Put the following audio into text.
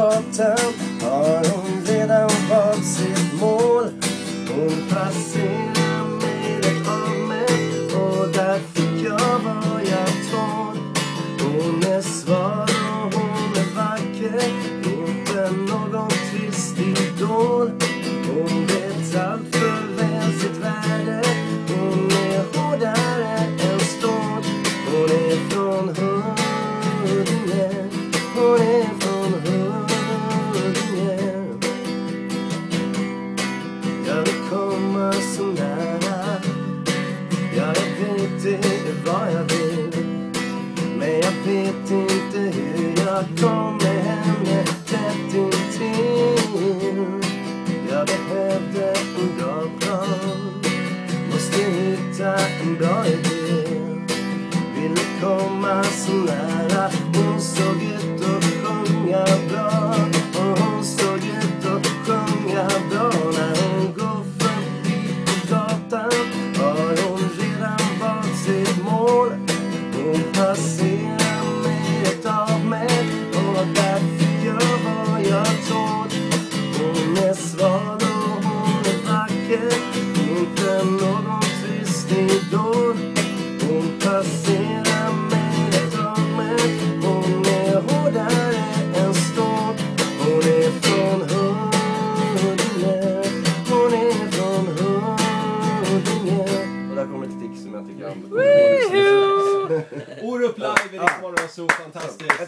gatan har hon redan valt sitt mål. Hon passerar så nära, ja, jag vet det vad jag vill. Men jag vet inte hur jag kommer henne tätt intill. Jag behövde en bra plan, måste hitta en bra idé. Ville komma så nära, hon såg ut svalor och hon är vacker. Inte någon tyst idol. Hon passerar mig i drömmen. Hon är hårdare än stål. Hon är från Huddinge. Hon är från Huddinge. Och där kommer ett tick som jag tycker om. Orup live i Riksmorgon, så fantastiskt.